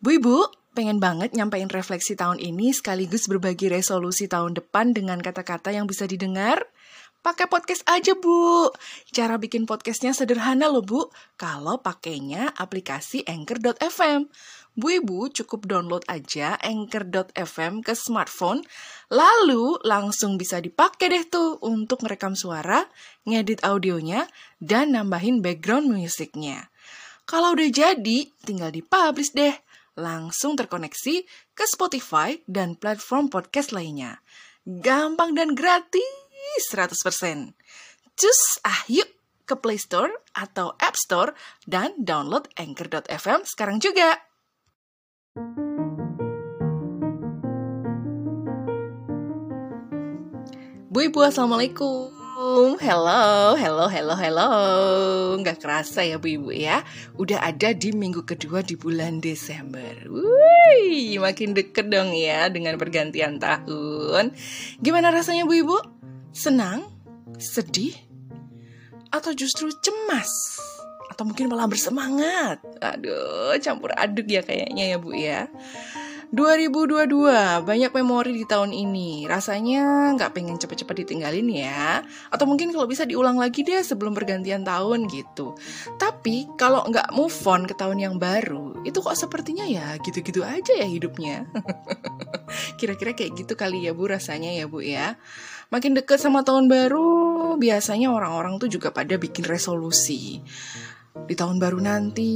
Bu Ibu, pengen banget nyampein refleksi tahun ini sekaligus berbagi resolusi tahun depan dengan kata-kata yang bisa didengar? Pakai podcast aja, Bu. Cara bikin podcastnya sederhana loh, Bu. Kalau pakainya aplikasi Anchor.fm. Bu Ibu cukup download aja Anchor.fm ke smartphone, lalu langsung bisa dipakai deh tuh untuk merekam suara, ngedit audionya, dan nambahin background musiknya. Kalau udah jadi, tinggal dipublish deh langsung terkoneksi ke Spotify dan platform podcast lainnya. Gampang dan gratis 100%. Cus, ah yuk ke Play Store atau App Store dan download Anchor.fm sekarang juga. Bu Ibu, Assalamualaikum. Hello, hello, hello, hello. Nggak kerasa ya Bu Ibu ya. Udah ada di minggu kedua di bulan Desember. Wih, makin deket dong ya dengan pergantian tahun. Gimana rasanya Bu Ibu? Senang? Sedih? Atau justru cemas? Atau mungkin malah bersemangat? Aduh, campur aduk ya kayaknya ya Bu ya. 2022, banyak memori di tahun ini. Rasanya nggak pengen cepet-cepet ditinggalin ya. Atau mungkin kalau bisa diulang lagi deh sebelum pergantian tahun gitu. Tapi kalau nggak move on ke tahun yang baru, itu kok sepertinya ya gitu-gitu aja ya hidupnya. Kira-kira kayak gitu kali ya Bu rasanya ya Bu ya. Makin deket sama tahun baru, biasanya orang-orang tuh juga pada bikin resolusi. Di tahun baru nanti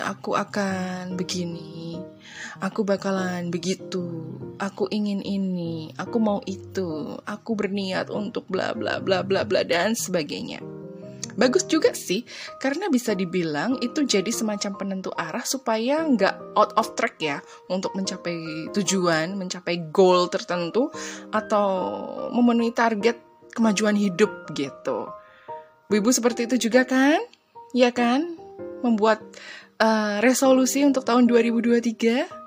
aku akan begini, aku bakalan begitu, aku ingin ini, aku mau itu, aku berniat untuk bla bla bla bla bla dan sebagainya. Bagus juga sih, karena bisa dibilang itu jadi semacam penentu arah supaya nggak out of track ya untuk mencapai tujuan, mencapai goal tertentu, atau memenuhi target kemajuan hidup gitu. Bu Ibu seperti itu juga kan? Ya kan? Membuat uh, resolusi untuk tahun 2023?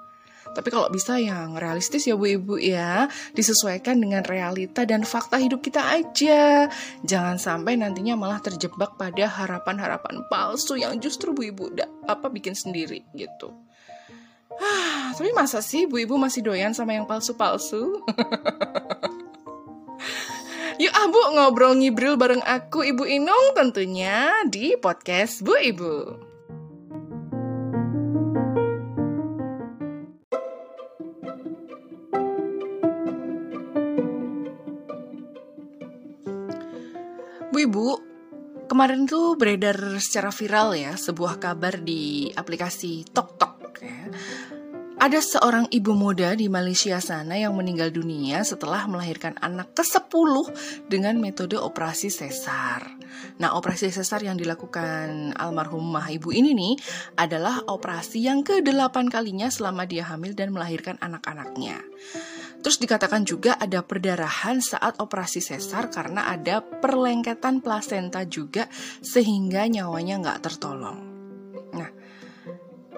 Tapi kalau bisa yang realistis ya Bu Ibu ya, disesuaikan dengan realita dan fakta hidup kita aja. Jangan sampai nantinya malah terjebak pada harapan-harapan palsu yang justru Bu Ibu da, apa bikin sendiri gitu. Ah, tapi masa sih Bu Ibu masih doyan sama yang palsu-palsu? Yuk ah Bu ngobrol ngibril bareng aku Ibu Inung tentunya di podcast Bu Ibu. Bu Ibu, kemarin tuh beredar secara viral ya sebuah kabar di aplikasi TokTok ya. Ada seorang ibu muda di Malaysia sana yang meninggal dunia setelah melahirkan anak ke-10 dengan metode operasi sesar. Nah, operasi sesar yang dilakukan almarhumah ibu ini nih adalah operasi yang ke-8 kalinya selama dia hamil dan melahirkan anak-anaknya. Terus dikatakan juga ada perdarahan saat operasi sesar karena ada perlengketan plasenta juga sehingga nyawanya nggak tertolong. Nah,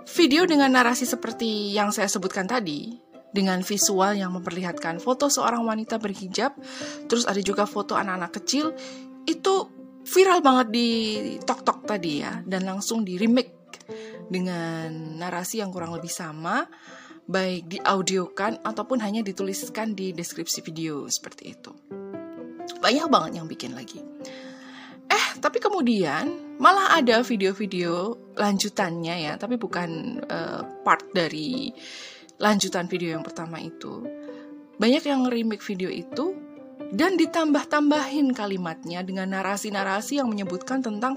video dengan narasi seperti yang saya sebutkan tadi, dengan visual yang memperlihatkan foto seorang wanita berhijab, terus ada juga foto anak-anak kecil, itu viral banget di TokTok tadi ya, dan langsung di remake dengan narasi yang kurang lebih sama baik diaudiokan ataupun hanya dituliskan di deskripsi video seperti itu. Banyak banget yang bikin lagi. Eh, tapi kemudian malah ada video-video lanjutannya ya, tapi bukan uh, part dari lanjutan video yang pertama itu. Banyak yang remake video itu dan ditambah-tambahin kalimatnya dengan narasi-narasi yang menyebutkan tentang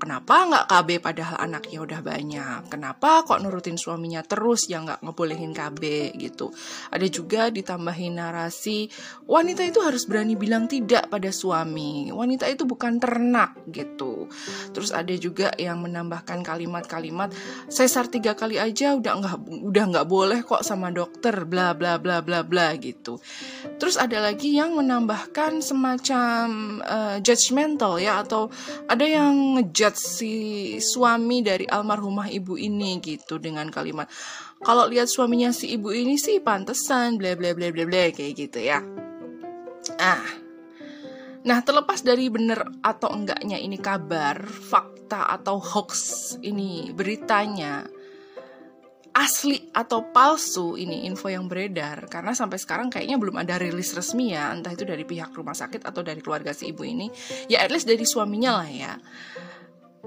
kenapa nggak KB padahal anaknya udah banyak, kenapa kok nurutin suaminya terus yang nggak ngebolehin KB gitu. Ada juga ditambahin narasi wanita itu harus berani bilang tidak pada suami, wanita itu bukan ternak gitu. Terus ada juga yang menambahkan kalimat-kalimat sesar tiga kali aja udah nggak udah nggak boleh kok sama dokter, bla bla bla bla bla gitu. Terus ada lagi yang menambahkan menambahkan semacam uh, judgmental ya atau ada yang ngejudge si suami dari almarhumah ibu ini gitu dengan kalimat kalau lihat suaminya si ibu ini sih pantesan bla bla bla bla bla kayak gitu ya. Ah. Nah, terlepas dari benar atau enggaknya ini kabar, fakta atau hoax ini beritanya, asli atau palsu ini info yang beredar karena sampai sekarang kayaknya belum ada rilis resmi ya entah itu dari pihak rumah sakit atau dari keluarga si ibu ini ya at least dari suaminya lah ya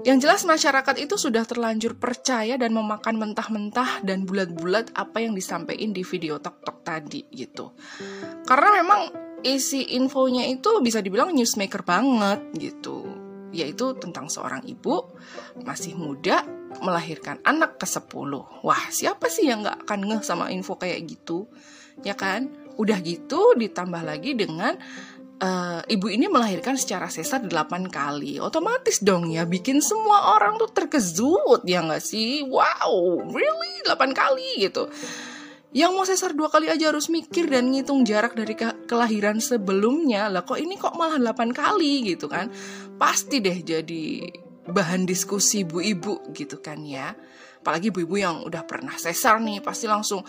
yang jelas masyarakat itu sudah terlanjur percaya dan memakan mentah-mentah dan bulat-bulat apa yang disampaikan di video tok-tok tadi gitu. Karena memang isi infonya itu bisa dibilang newsmaker banget gitu. Yaitu tentang seorang ibu masih muda melahirkan anak ke 10. Wah, siapa sih yang gak akan ngeh sama info kayak gitu? Ya kan? Udah gitu ditambah lagi dengan uh, ibu ini melahirkan secara sesar 8 kali. Otomatis dong ya bikin semua orang tuh terkejut ya nggak sih? Wow, really 8 kali gitu. Yang mau sesar dua kali aja harus mikir dan ngitung jarak dari ke kelahiran sebelumnya. Lah kok ini kok malah 8 kali gitu kan? Pasti deh jadi bahan diskusi ibu-ibu gitu kan ya. Apalagi ibu-ibu yang udah pernah sesar nih pasti langsung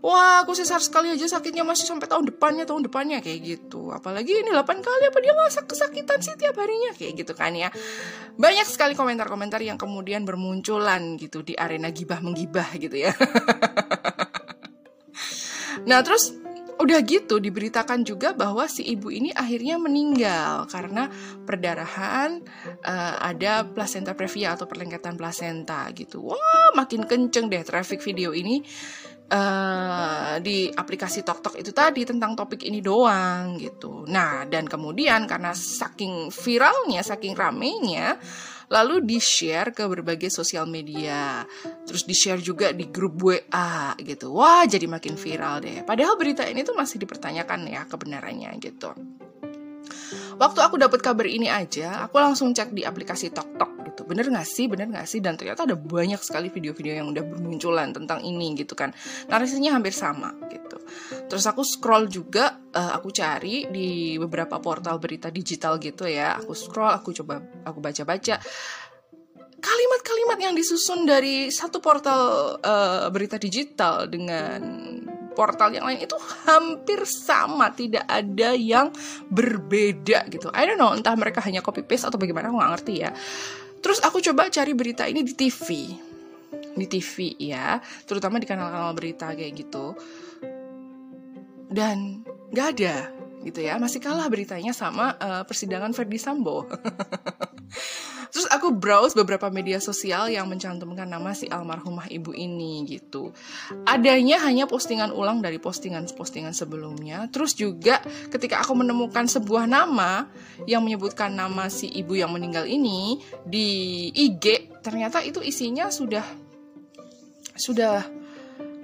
Wah, aku sesar sekali aja sakitnya masih sampai tahun depannya, tahun depannya kayak gitu. Apalagi ini 8 kali apa dia nggak kesakitan sih tiap harinya kayak gitu kan ya. Banyak sekali komentar-komentar yang kemudian bermunculan gitu di arena gibah menggibah gitu ya. nah, terus udah gitu diberitakan juga bahwa si ibu ini akhirnya meninggal karena perdarahan uh, ada placenta previa atau perlengketan placenta gitu. Wah, makin kenceng deh traffic video ini uh, di aplikasi TokTok itu tadi tentang topik ini doang gitu. Nah, dan kemudian karena saking viralnya, saking ramenya, lalu di-share ke berbagai sosial media. Terus di-share juga di grup WA gitu. Wah, jadi makin viral deh. Padahal berita ini tuh masih dipertanyakan ya kebenarannya gitu. Waktu aku dapat kabar ini aja, aku langsung cek di aplikasi TokTok gitu. Bener gak sih, bener gak sih? Dan ternyata ada banyak sekali video-video yang udah bermunculan tentang ini gitu kan. Narasinya hampir sama gitu. Terus aku scroll juga, uh, aku cari di beberapa portal berita digital gitu ya. Aku scroll, aku coba, aku baca-baca kalimat-kalimat yang disusun dari satu portal uh, berita digital dengan portal yang lain itu hampir sama, tidak ada yang berbeda gitu. I don't know, entah mereka hanya copy paste atau bagaimana, aku nggak ngerti ya. Terus aku coba cari berita ini di TV, di TV ya, terutama di kanal-kanal berita kayak gitu. Dan nggak ada gitu ya, masih kalah beritanya sama uh, persidangan Ferdi Sambo. Terus aku browse beberapa media sosial yang mencantumkan nama si almarhumah ibu ini gitu. Adanya hanya postingan ulang dari postingan-postingan sebelumnya. Terus juga ketika aku menemukan sebuah nama yang menyebutkan nama si ibu yang meninggal ini di IG, ternyata itu isinya sudah sudah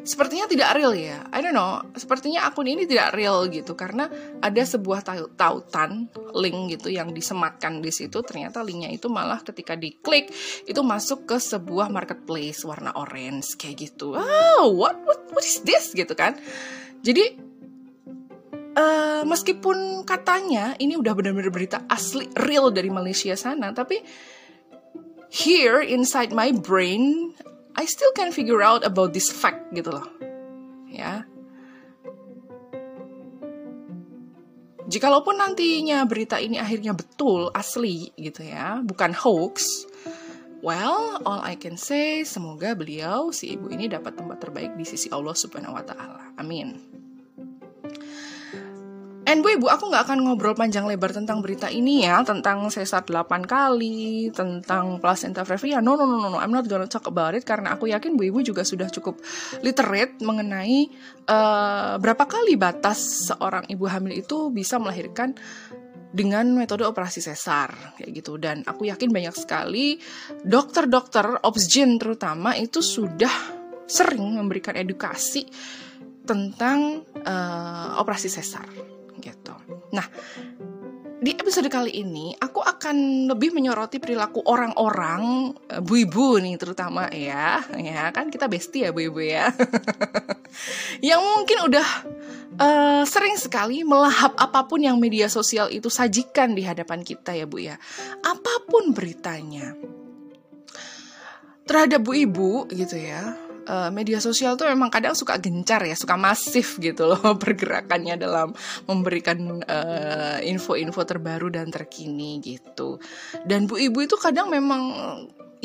sepertinya tidak real ya. I don't know, sepertinya akun ini tidak real gitu karena ada sebuah tautan link gitu yang disematkan di situ ternyata linknya itu malah ketika diklik itu masuk ke sebuah marketplace warna orange kayak gitu. Oh, what what what is this gitu kan. Jadi uh, meskipun katanya ini udah benar-benar berita asli real dari Malaysia sana, tapi here inside my brain I still can figure out about this fact gitu loh. Ya. Jikalaupun nantinya berita ini akhirnya betul, asli gitu ya, bukan hoax, well, all I can say, semoga beliau, si ibu ini dapat tempat terbaik di sisi Allah Subhanahu wa Ta'ala. Amin. And bu ibu, aku nggak akan ngobrol panjang lebar tentang berita ini ya, tentang sesar 8 kali, tentang placenta previa. No, no, no, no, no, I'm not gonna talk about it karena aku yakin bu ibu juga sudah cukup literate mengenai uh, berapa kali batas seorang ibu hamil itu bisa melahirkan dengan metode operasi sesar kayak gitu. Dan aku yakin banyak sekali dokter-dokter obsgyn terutama itu sudah sering memberikan edukasi tentang uh, operasi sesar gitu. Nah, di episode kali ini aku akan lebih menyoroti perilaku orang-orang uh, bu ibu nih terutama ya, ya kan kita bestie ya bu ibu ya, yang mungkin udah uh, sering sekali melahap apa pun yang media sosial itu sajikan di hadapan kita ya bu ya, apa pun beritanya terhadap bu ibu gitu ya uh, media sosial tuh memang kadang suka gencar ya, suka masif gitu loh pergerakannya dalam memberikan info info-info terbaru dan terkini gitu. Dan bu ibu itu kadang memang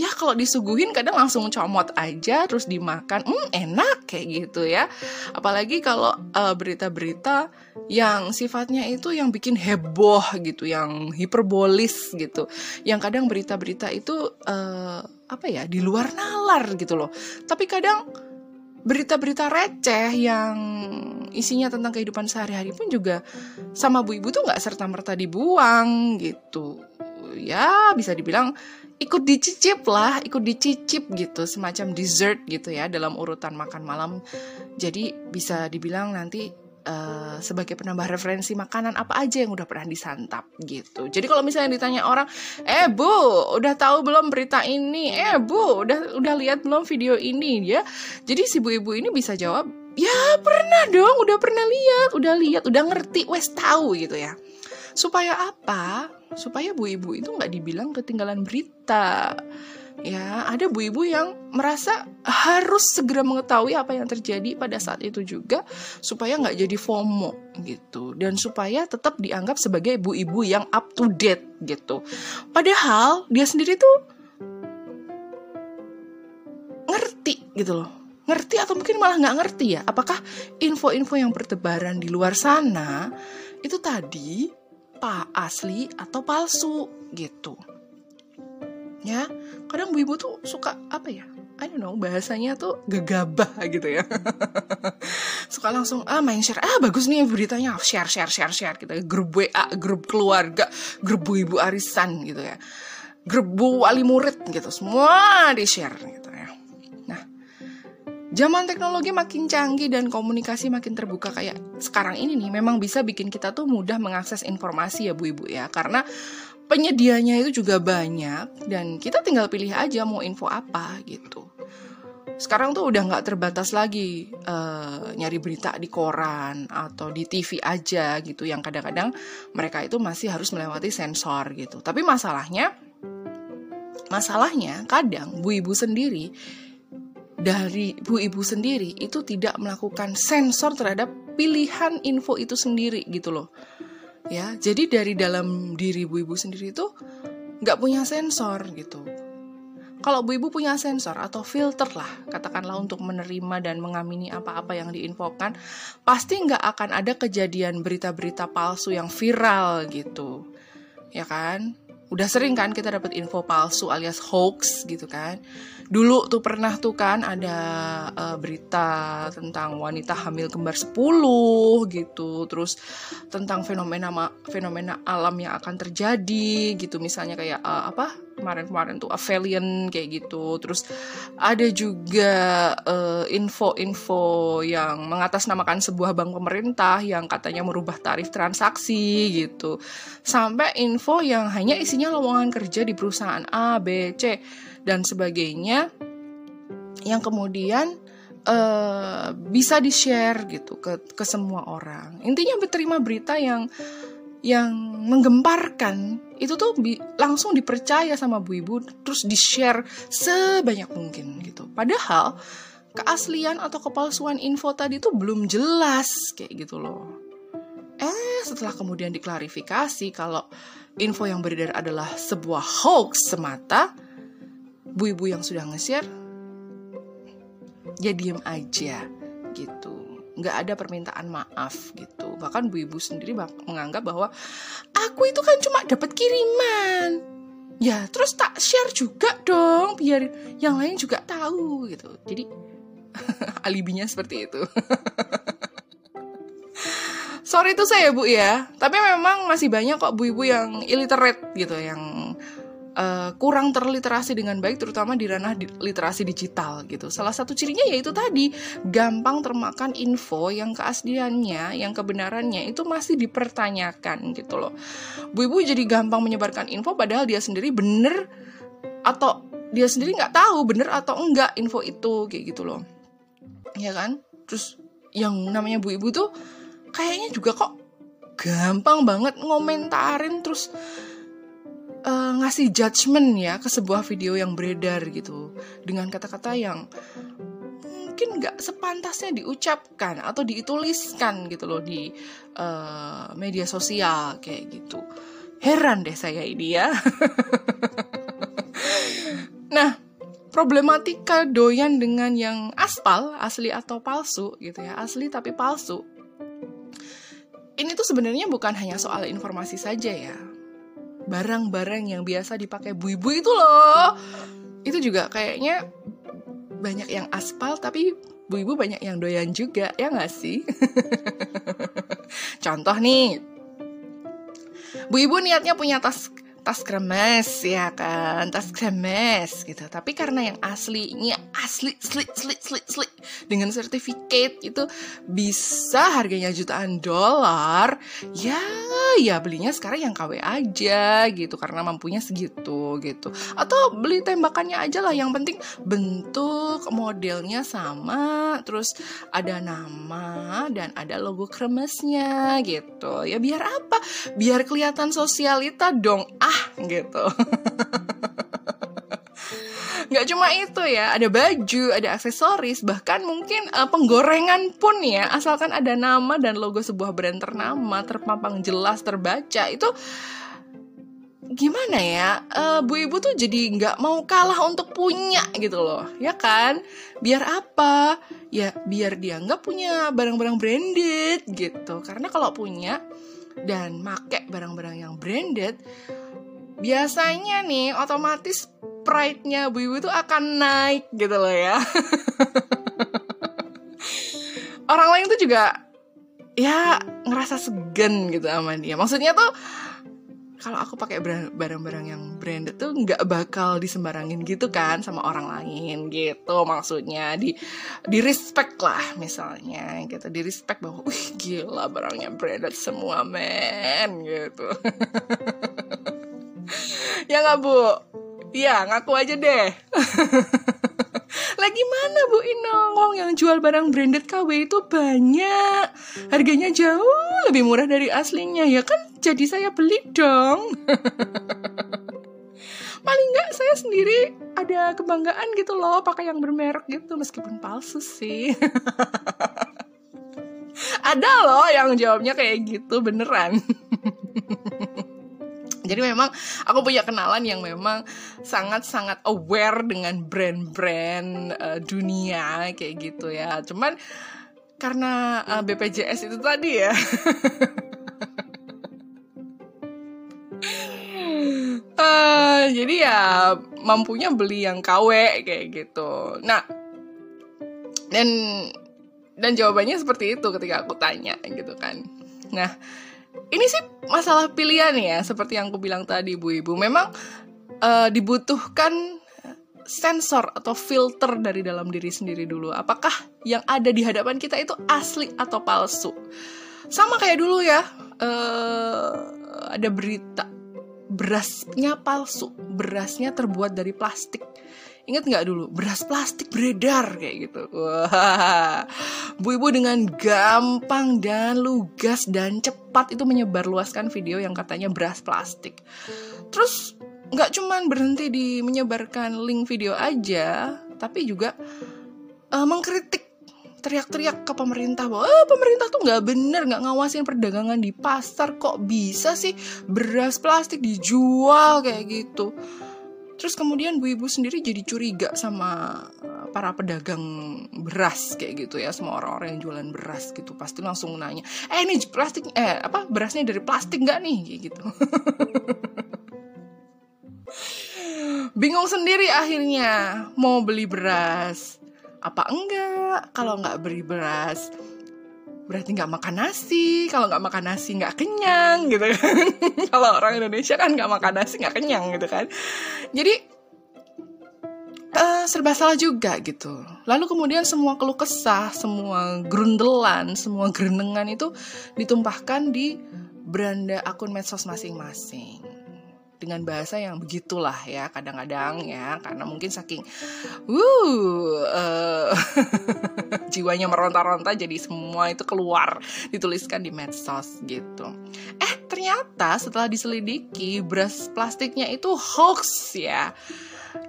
ya kalau disuguhin kadang langsung comot aja terus dimakan hmm enak kayak gitu ya. Apalagi kalau uh, berita-berita yang sifatnya itu yang bikin heboh gitu yang hiperbolis gitu. Yang kadang berita-berita itu uh, apa ya di luar nalar gitu loh. Tapi kadang berita-berita receh yang isinya tentang kehidupan sehari-hari pun juga sama bu ibu tuh nggak serta merta dibuang gitu. Ya bisa dibilang ikut dicicip lah, ikut dicicip gitu, semacam dessert gitu ya dalam urutan makan malam. Jadi bisa dibilang nanti uh, sebagai penambah referensi makanan apa aja yang udah pernah disantap gitu. Jadi kalau misalnya ditanya orang, eh bu, udah tahu belum berita ini? Eh bu, udah udah lihat belum video ini ya? Jadi si bu ibu ini bisa jawab, ya pernah dong, udah pernah lihat, udah lihat, udah ngerti, wes tahu gitu ya. Supaya apa? Supaya bu ibu itu nggak dibilang ketinggalan berita. Ya, ada bu ibu yang merasa harus segera mengetahui apa yang terjadi pada saat itu juga supaya nggak jadi FOMO gitu dan supaya tetap dianggap sebagai bu ibu yang up to date gitu. Padahal dia sendiri tuh ngerti gitu loh ngerti atau mungkin malah nggak ngerti ya apakah info-info yang bertebaran di luar sana itu tadi apa asli atau palsu gitu. Ya kadang bu ibu tuh suka apa ya I don't know bahasanya tuh gegabah gitu ya. Suka langsung ah main share ah bagus nih beritanya share share share share gitu ya. Grup WA grup keluarga grup bu ibu arisan gitu ya. Grup wali murid gitu semua di share gitu Zaman teknologi makin canggih dan komunikasi makin terbuka kayak sekarang ini nih memang bisa bikin kita tuh mudah mengakses informasi ya Bu Ibu ya karena penyedianya itu juga banyak dan kita tinggal pilih aja mau info apa gitu. Sekarang tuh udah nggak terbatas lagi uh, nyari berita di koran atau di TV aja gitu yang kadang-kadang mereka itu masih harus melewati sensor gitu. Tapi masalahnya masalahnya kadang Bu Ibu sendiri dari bu ibu sendiri itu tidak melakukan sensor terhadap pilihan info itu sendiri gitu loh. Ya jadi dari dalam diri bu ibu sendiri itu nggak punya sensor gitu. Kalau bu ibu punya sensor atau filter lah katakanlah untuk menerima dan mengamini apa-apa yang diinfokan pasti nggak akan ada kejadian berita-berita palsu yang viral gitu. Ya kan udah sering kan kita dapat info palsu alias hoax gitu kan. Dulu tuh pernah tuh kan ada uh, berita tentang wanita hamil kembar 10 gitu. Terus tentang fenomena fenomena alam yang akan terjadi gitu. Misalnya kayak uh, apa kemarin-kemarin tuh Avelian kayak gitu. Terus ada juga eh, info-info yang mengatasnamakan sebuah bank pemerintah yang katanya merubah tarif transaksi gitu. Sampai info yang hanya isinya lowongan kerja di perusahaan A B C dan sebagainya yang kemudian uh, bisa di share gitu ke ke semua orang. Intinya berterima berita yang yang menggemparkan itu tuh bi langsung dipercaya sama bu ibu terus di share sebanyak mungkin gitu. Padahal keaslian atau kepalsuan info tadi tuh belum jelas kayak gitu loh. Eh setelah kemudian diklarifikasi kalau info yang beredar adalah sebuah hoax semata bu ibu yang sudah nge-share ya diem aja gitu. Nggak ada permintaan maaf gitu bahkan bu ibu sendiri menganggap bahwa aku itu kan cuma dapat kiriman. Ya terus tak share juga dong biar yang lain juga tahu gitu. Jadi alibinya seperti itu. Sorry itu saya bu ya. Tapi memang masih banyak kok bu ibu yang illiterate gitu yang uh, kurang terliterasi dengan baik terutama di ranah di, literasi digital gitu. Salah satu cirinya yaitu tadi gampang termakan info yang keasliannya, yang kebenarannya itu masih dipertanyakan gitu loh. Bu ibu jadi gampang menyebarkan info padahal dia sendiri bener atau dia sendiri nggak tahu bener atau enggak info itu kayak gitu loh. Ya kan? Terus yang namanya bu ibu tuh kayaknya juga kok gampang banget ngomentarin terus uh, ngasih judgement ya ke sebuah video yang beredar gitu dengan kata-kata yang mungkin nggak sepantasnya diucapkan atau dituliskan gitu loh di uh, media sosial kayak gitu heran deh saya ini ya Nah, problematika doyan dengan yang aspal, asli atau palsu gitu ya, asli tapi palsu. Ini tuh sebenarnya bukan hanya soal informasi saja ya. Barang-barang yang biasa dipakai bui-bui itu loh. Itu juga kayaknya banyak yang aspal tapi bu-ibu banyak yang doyan juga ya nggak sih? Contoh nih, bu-ibu niatnya punya tas tas kremes ya kan tas kremes gitu tapi karena yang aslinya asli asli asli asli asli dengan sertifikat itu bisa harganya jutaan dolar ya ya belinya sekarang yang KW aja gitu karena mampunya segitu gitu. Atau beli tembakannya aja lah yang penting bentuk modelnya sama terus ada nama dan ada logo kremesnya gitu. Ya biar apa? Biar kelihatan sosialita dong ah gitu nggak cuma itu ya ada baju ada aksesoris bahkan mungkin uh, penggorengan pun ya asalkan ada nama dan logo sebuah brand ternama terpampang jelas terbaca itu gimana ya uh, bu ibu tuh jadi nggak mau kalah untuk punya gitu loh ya kan? Biar apa? Ya biar dia nggak punya barang-barang branded gitu. Karena kalau punya dan make barang-barang yang branded biasanya nih otomatis pride-nya Bu Ibu itu akan naik gitu loh ya. Orang lain tuh juga ya ngerasa segen gitu sama dia. Maksudnya tuh kalau aku pakai barang-barang yang branded tuh nggak bakal disembarangin gitu kan sama orang lain gitu maksudnya di di respect lah misalnya gitu di respect bahwa wih gila barangnya branded semua men gitu ya nggak bu? Iya ngaku aja deh. Lagi mana Bu Inongong yang jual barang branded KW itu banyak. Harganya jauh lebih murah dari aslinya ya kan? Jadi saya beli dong. Paling nggak saya sendiri ada kebanggaan gitu loh pakai yang bermerek gitu meskipun palsu sih. ada loh yang jawabnya kayak gitu beneran. Jadi memang aku punya kenalan yang memang sangat-sangat aware dengan brand-brand uh, dunia kayak gitu ya. Cuman karena uh, eh, BPJS itu tadi ya. uh, jadi ya mampunya beli yang KW kayak gitu. Nah, dan dan jawabannya seperti itu ketika aku tanya gitu kan. Nah, ini sih masalah pilihan ya seperti yang aku bilang tadi bu ibu. Memang uh, dibutuhkan sensor atau filter dari dalam diri sendiri dulu. Apakah yang ada di hadapan kita itu asli atau palsu? Sama kayak dulu ya uh, ada berita berasnya palsu berasnya terbuat dari plastik Ingat nggak dulu beras plastik beredar kayak gitu. Wah, bu ibu dengan gampang dan lugas dan cepat itu menyebarluaskan video yang katanya beras plastik. Terus nggak cuman berhenti di menyebarkan link video aja, tapi juga uh, mengkritik teriak-teriak ke pemerintah bahwa eh, pemerintah tuh nggak bener nggak ngawasin perdagangan di pasar kok bisa sih beras plastik dijual kayak gitu Terus kemudian Bu Ibu sendiri jadi curiga sama eh, para pedagang beras kayak gitu ya, sama orang-orang yang jualan beras gitu. Pasti langsung nanya, "Eh, ini plastik eh apa berasnya dari plastik nggak nih?" kayak gitu. Bingung sendiri akhirnya mau beli beras apa enggak kalau nggak beli beras berarti nggak makan nasi. Kalau nggak makan nasi nggak kenyang gitu kan. Kalau orang Indonesia kan nggak makan nasi nggak kenyang gitu kan. Jadi uh, serba salah juga gitu. Lalu kemudian semua keluh kesah semua grundelan semua gerenengan itu ditumpahkan di beranda akun medsos masing-masing dengan bahasa yang begitulah ya kadang-kadang ya karena mungkin saking uh, uh jiwanya meronta-ronta jadi semua itu keluar dituliskan di medsos gitu. Eh ternyata setelah diselidiki beras plastiknya itu hoax ya.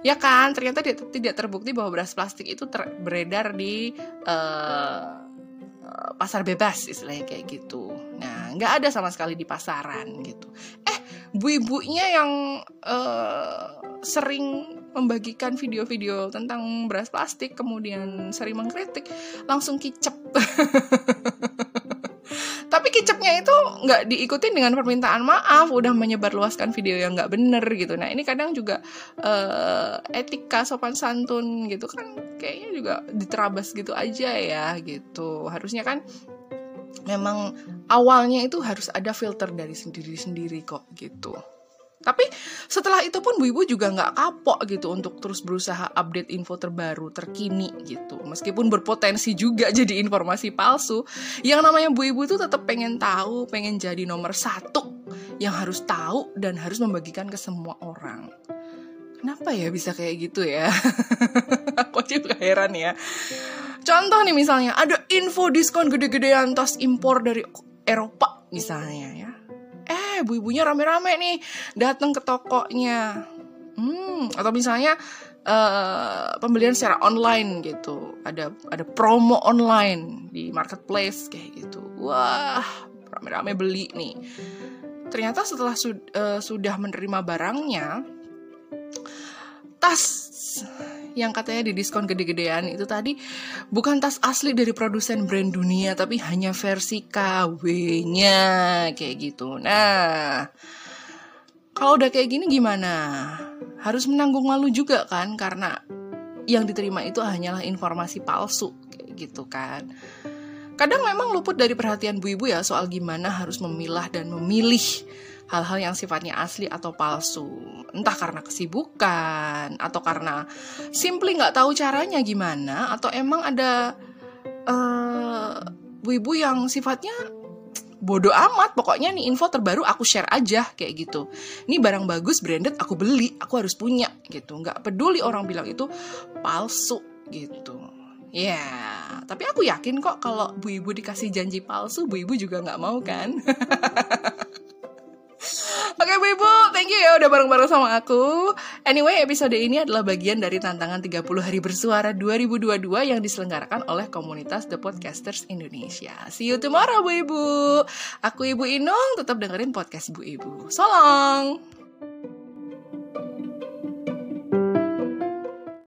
Ya kan ternyata tidak terbukti bahwa beras plastik itu beredar di uh, pasar bebas istilahnya kayak gitu. Nah nggak ada sama sekali di pasaran gitu. Eh bu ibunya yang uh, sering membagikan video-video tentang beras plastik kemudian sering mengkritik langsung kicep. Tapi kicepnya itu nggak diikutin dengan permintaan maaf udah menyebarluaskan video yang nggak bener gitu. Nah ini kadang juga uh, etika sopan santun gitu kan kayaknya juga diterabas gitu aja ya gitu. Harusnya kan memang awalnya itu harus ada filter dari sendiri-sendiri kok gitu tapi setelah itu pun Bu Ibu juga nggak kapok gitu untuk terus berusaha update info terbaru, terkini gitu. Meskipun berpotensi juga jadi informasi palsu, yang namanya Bu Ibu itu tetap pengen tahu, pengen jadi nomor satu yang harus tahu dan harus membagikan ke semua orang. Kenapa ya bisa kayak gitu ya? Aku juga heran ya. Contoh nih misalnya, ada info diskon gede-gedean tas impor dari Eropa misalnya ya. Eh ibu-ibunya rame-rame nih datang ke tokonya. Hmm atau misalnya uh, pembelian secara online gitu. Ada ada promo online di marketplace kayak gitu. Wah rame-rame beli nih. Ternyata setelah su uh, sudah menerima barangnya tas yang katanya di diskon gede-gedean itu tadi bukan tas asli dari produsen brand dunia tapi hanya versi KW-nya kayak gitu. Nah, kalau udah kayak gini gimana? Harus menanggung malu juga kan karena yang diterima itu hanyalah informasi palsu kayak gitu kan. Kadang memang luput dari perhatian bu ibu ya soal gimana harus memilah dan memilih hal-hal yang sifatnya asli atau palsu. Entah karena kesibukan, atau karena simply nggak tahu caranya gimana, atau emang ada uh, ibu yang sifatnya bodoh amat pokoknya nih info terbaru aku share aja kayak gitu ini barang bagus branded aku beli aku harus punya gitu nggak peduli orang bilang itu palsu gitu ya yeah. tapi aku yakin kok kalau bu ibu dikasih janji palsu bu ibu juga nggak mau kan Oke Bu Ibu, thank you ya udah bareng-bareng sama aku. Anyway, episode ini adalah bagian dari tantangan 30 hari bersuara 2022 yang diselenggarakan oleh komunitas The Podcasters Indonesia. See you tomorrow Bu Ibu. Aku Ibu Inung, tetap dengerin podcast Bu Ibu. So long.